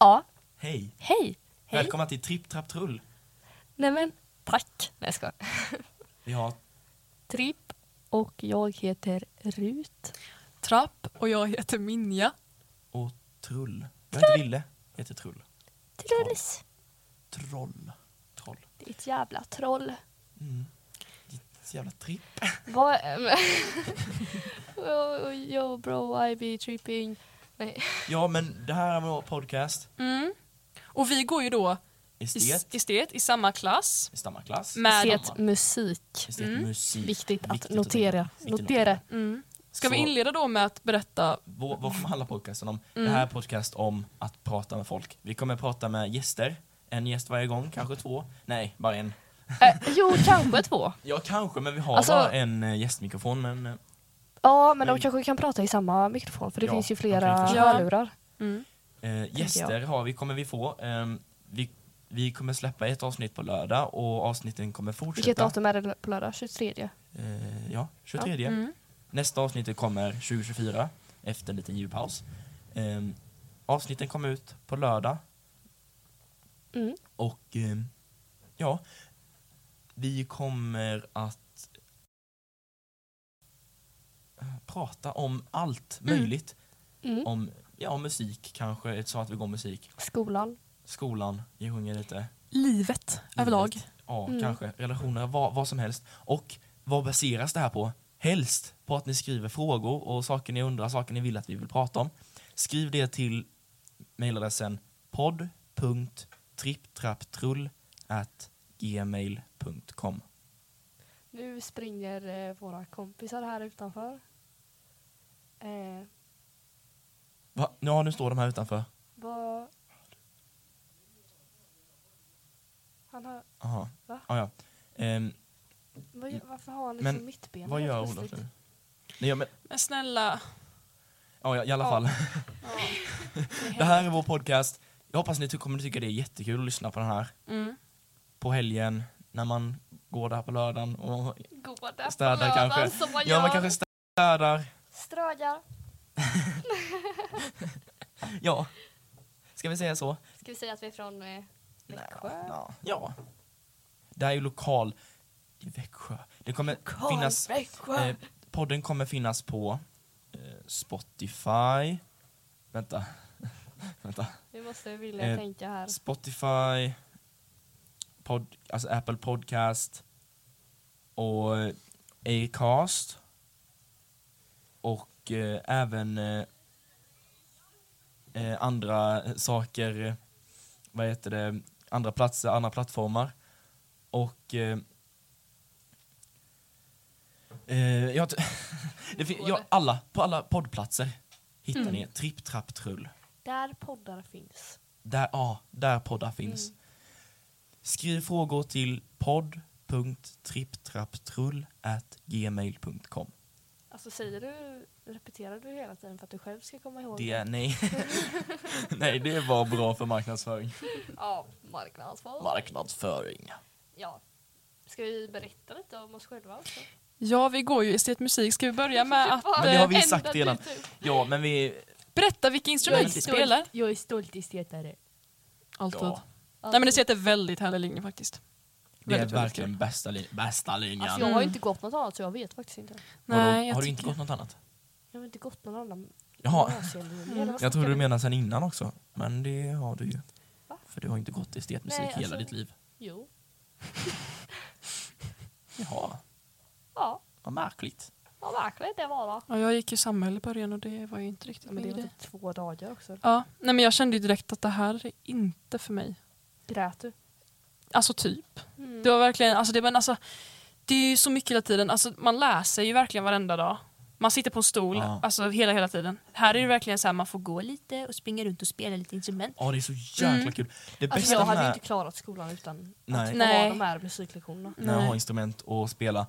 Ja, Hej! hej. Hej. Välkomna till Tripp Trapp Trull. Nej men, tack. Nej jag skojar. Vi har Tripp och jag heter Rut. Trapp och jag heter Minja. och Trull. Jag heter Ville, heter Trull. Trulls. Troll. Troll. Ditt jävla troll. Mm. Ditt jävla tripp. Vad... oh, yo bro, I be tripping. Nej. Ja men det här är vår podcast. Mm. Och vi går ju då i, Estet. estet i samma klass. I samma klass. Med, Estet musik. Estet Mm. musik. Viktigt att Viktigt notera. att Notera. mm. Ska vi Så- inleda då med att berätta? Vad, vad kommer handla podcasten om? Mm. Det här är podcast om att prata med folk. Vi kommer prata med gäster. En gäst varje gång, kanske två. Nej, bara en. Eh, jo, kanske två. Ja, kanske, men vi har Alltså- bara en eh, gästmikrofon. Men eh, Ja, men de kanske kan prata i samma mikrofon för det Ja, finns ju de flera kan ju försöka. hörlurar. Mm. eh, gäster har vi, kommer vi få. Ehm, vi, vi kommer släppa ett avsnitt på lördag och avsnitten kommer fortsätta. Vilket datum är det på lördag? 23? Eh, ja, 23. Mm. Nästa avsnitt kommer 2024 efter en liten julpaus. Um, avsnitten kommer ut på lördag Mm. och ehm, ja, vi kommer att eh, prata om allt Mm. möjligt. Mm. Om ja, musik kanske, så att vi går musik. Skolan. Skolan, vi sjunger lite. Livet överlag. Ja, Mm. kanske. Relationer, vad, vad som helst. Och vad baseras det här på? Helst på att ni skriver frågor och saker ni undrar, saker ni vill att vi vill prata om. Skriv det till mejladressen podd.tripptrapptrull@gmail.com. Nu springer eh, våra kompisar här utanför. Eh, Va? Ja, nu står de här utanför. vad... Han har... Aha. Va? Ah, ja. Ehm, Vad, gör- varför har han Men liksom mittben? vad helt gör Olof nu? Nej, men, Men snälla. ja, ja, i alla Ja. fall. Ja. Det här är vår podcast. Jag hoppas ni kommer tycka det är jättekul att lyssna på den här. Mm. På helgen, när man går där på lördagen och Går där på Städar lördagen kanske. Som man Ja, man gör. kanske städar. Ströjar. Ja. Ska vi säga så? Ska vi säga att vi är från eh, Växjö? Ja. ja. Det här är ju lokal i Växjö. Det kommer Karl finnas, Växjö. eh, podden kommer finnas på eh, Spotify. Vänta. Vänta. Vi måste vilja eh, tänka här. Spotify, pod, alltså Apple Podcast och Acast och eh, även eh, eh, andra saker, vad heter det, andra platser, andra plattformar. Och eh, eh, jag, t- det fin- ja, alla, på alla poddplatser hittar Mm. ni Tripp Trapp Trull. Där poddar finns. Där, ja, där poddar finns. Mm. Skriv frågor till podd.tripptrapptrull@gmail.com. Alltså säger du, repeterar du hela tiden för att du själv ska komma ihåg Det är, nej. nej, det var bra för marknadsföring. Ja, marknadsföring. Marknadsföring. Ja. Ska vi berätta lite om oss själva också? Ja, vi går ju i estetmusik. Ska vi börja med att Men det har vi eh, sagt redan. Ja, men vi... berätta vilka instrument vi spelar? jag är stolt estetare. Alltid. Ja, Nej men estet är väldigt härlig linje faktiskt. Det är Väldigt, väldigt verkligen bästa, lin- bästa linjen. Alltså jag har inte gått något annat så jag vet faktiskt inte. Nej, har du inte gått något annat? Jag har inte gått någon annan Jaha. Mm. jag trodde du menade sen innan också. Men det har du ju. Va? För du har inte gått estetmusik Nej, hela alltså- ditt liv. Jo. Jaha, Ja, vad märkligt. vad verkligt det var då. Ja, jag gick ju samhälle i början och det var ju inte riktigt Ja, men det var typ två dagar också. Ja, nej men jag kände ju direkt att det här är inte för mig. Grät du? Alltså typ. Mm. Det var verkligen, alltså det, men alltså, det är ju så mycket hela tiden, alltså, man läser ju verkligen varenda dag. Man sitter på en stol Ja. alltså, hela, hela tiden. Här är det verkligen så här, man får gå lite och springa runt och spela lite instrument. Ja, det är så jäkla Mm. kul. Det Alltså jag hade ju med inte klarat skolan utan Nej. att Nej. ha de här musiklektionerna. när jag Nej. har instrument och spela.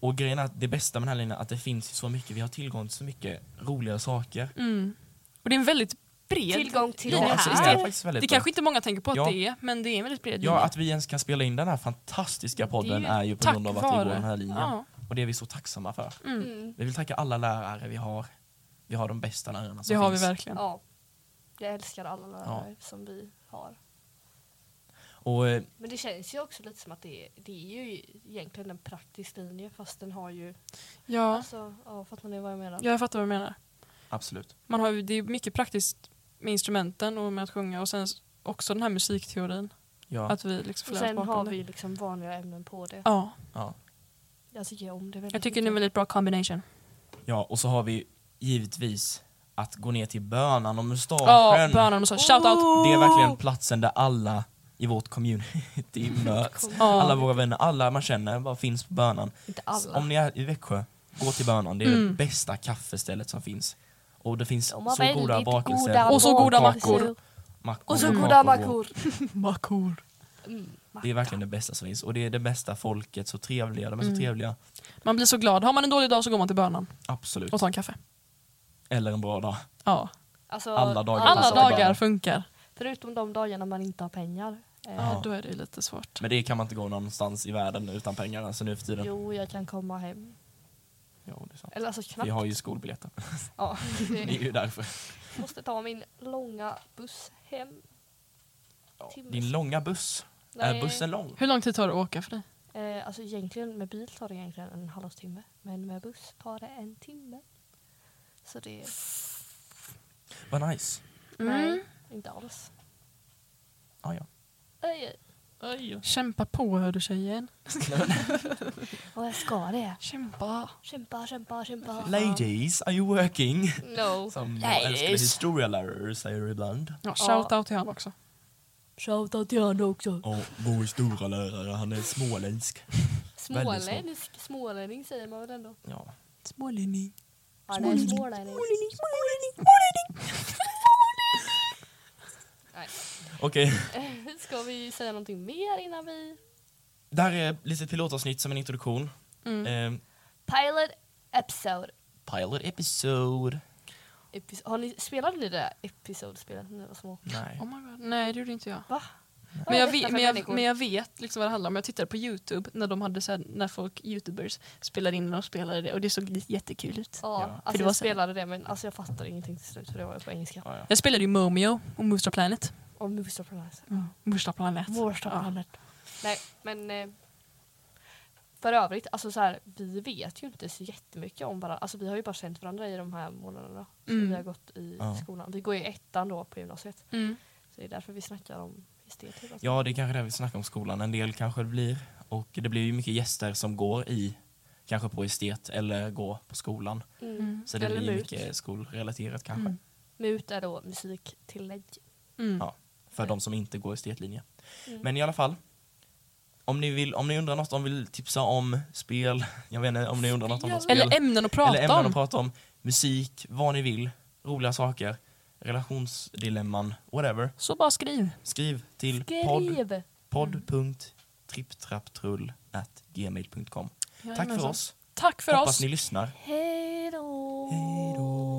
Och grejen är att det bästa med den här linjen är att det finns så mycket, vi har tillgång till så mycket roliga saker. Mm. Och det är en väldigt bred Tillgång till linje. det alltså, här. det är faktiskt väldigt Det kanske inte många tänker på att Ja. det är, men det är en väldigt bred Ja, linje. att vi ens kan spela in den här fantastiska podden Det är ju på grund av att vi går den här linjen. Ja. Och det är vi så tacksamma för. Mm. Vi vill tacka alla lärare vi har. Vi har de bästa lärarna som Det har vi finns. verkligen. Ja. Jag älskar alla lärare som vi har. Och eh, Men det känns ju också lite som att det är, det är ju egentligen en praktisk linje fast den har ju... Ja, Alltså, ja, fattar ni vad jag menar? ja, jag fattar vad du menar. absolut. Man har, det är mycket praktiskt med instrumenten och med att sjunga och sen också den här musikteorin. Ja. Att vi liksom Och sen har det. vi liksom vanliga ämnen på det. Ja, Ja. Jag tycker om det väldigt jag tycker det är en mycket. väldigt bra combination. ja, och så har vi givetvis att gå ner till Bönan och mustaschen. Ja, bönan och så. Shoutout! Det är verkligen platsen där alla i vårt community möts. Alla våra vänner, alla man känner bara finns på Bönan. Inte alla. Om ni är i Växjö, gå till Bönan. Det är Mm. det bästa kaffestället som finns. Och det finns De så goda bakelser. goda Och så goda mackor. mackor. Och så kakor, goda mackor. Makor. Mm, Det är verkligen det bästa som finns. Och det är det bästa folket, så trevliga. De är så Mm. trevliga. Man blir så glad. Har man en dålig dag så går man till bönan Absolut. och tar en kaffe. Eller en bra dag. Ja. Alltså, Alla dagar Alla dagar funkar. Förutom de dagarna man inte har pengar. Eh, Ja, då är det lite svårt. Men det kan man inte gå någonstans i världen utan pengar alltså nu för tiden. Jo, jag kan komma hem. Jo, det är sant. Eller alltså knappt. Vi har ju skolbiljetter. Ja, Det är ju därför. jag måste ta min långa buss hem. Ja, Timmes. Din långa buss. Nej, Är bussen lång? Hur lång tid tar det att åka för dig? Eh, alltså egentligen med bil tar det egentligen en halvtimme. Men med buss tar det en timme. Så det är Vad nice. nej, inte alls. Ah, ja. Kämpa på hör du tjejen. vad ska det? Kämpa. Kämpa, kämpa, kämpa. Ladies, are you working? No. Som Ladies. vår älskade historielärare säger ibland. Ja, Shoutout till han också. Shoutout till honom också. Och vår historielärare, han är småländsk. Väldigt Smålänning, smålänning säger man väl ändå? Ja. Smålänning. Han är smålänning. Nej. Okej, Ska vi säga någonting mer innan vi... det här är lite pilotavsnitt som en introduktion. Mm. Eh, Pilot episode. pilot episode. Epis har ni, spelade ni det där episode-spelet när ni var små? Nej. Oh my God. Nej, det gjorde inte jag. Va? Men jag, vet, men, jag, men jag vet liksom vad det handlar om. Jag tittade på Youtube när de hade så här, när folk, youtubers, spelade in och spelade det och det såg jättekul ut. Ja, alltså jag spelade det men alltså jag fattade ingenting till slut för det var på engelska. Ja, ja. Jag spelade ju Momio och Moonstar Planet. Och Movistar Planet. Mm. Moonstar Planet. Ja. Planet. Nej men eh, för övrigt, alltså så här, vi vet ju inte så jättemycket om varandra. Alltså vi har ju bara känt varandra i de här månaderna som Mm. vi har gått i Ja. skolan. Vi går ju ettan då på gymnasiet. Mm. Så det är därför vi snackar om estet hela tiden. ja, det är kanske det vi snackar om skolan. En del kanske det blir. Och det blir ju mycket gäster som går i, kanske på estet eller går på skolan. Mm. Mm. Så det Eller blir MUT. mycket skolrelaterat kanske. Mm. MUT är då musiktillägg. Mm. Ja. För de som inte går estetlinje. Mm. Men i alla fall. Om ni, vill, om ni undrar något, om ni vill tipsa om spel, jag vet inte, om ni undrar något om något spel. Eller ämnen att prata eller ämnen om. att prata om. Musik, vad ni vill, roliga saker, relationsdilemman, whatever. Så bara skriv. Skriv till podd, Skriv! podd.tripptrapptrull.gmail.com Tack för oss. Tack för Hoppas oss. ni lyssnar. Hej då.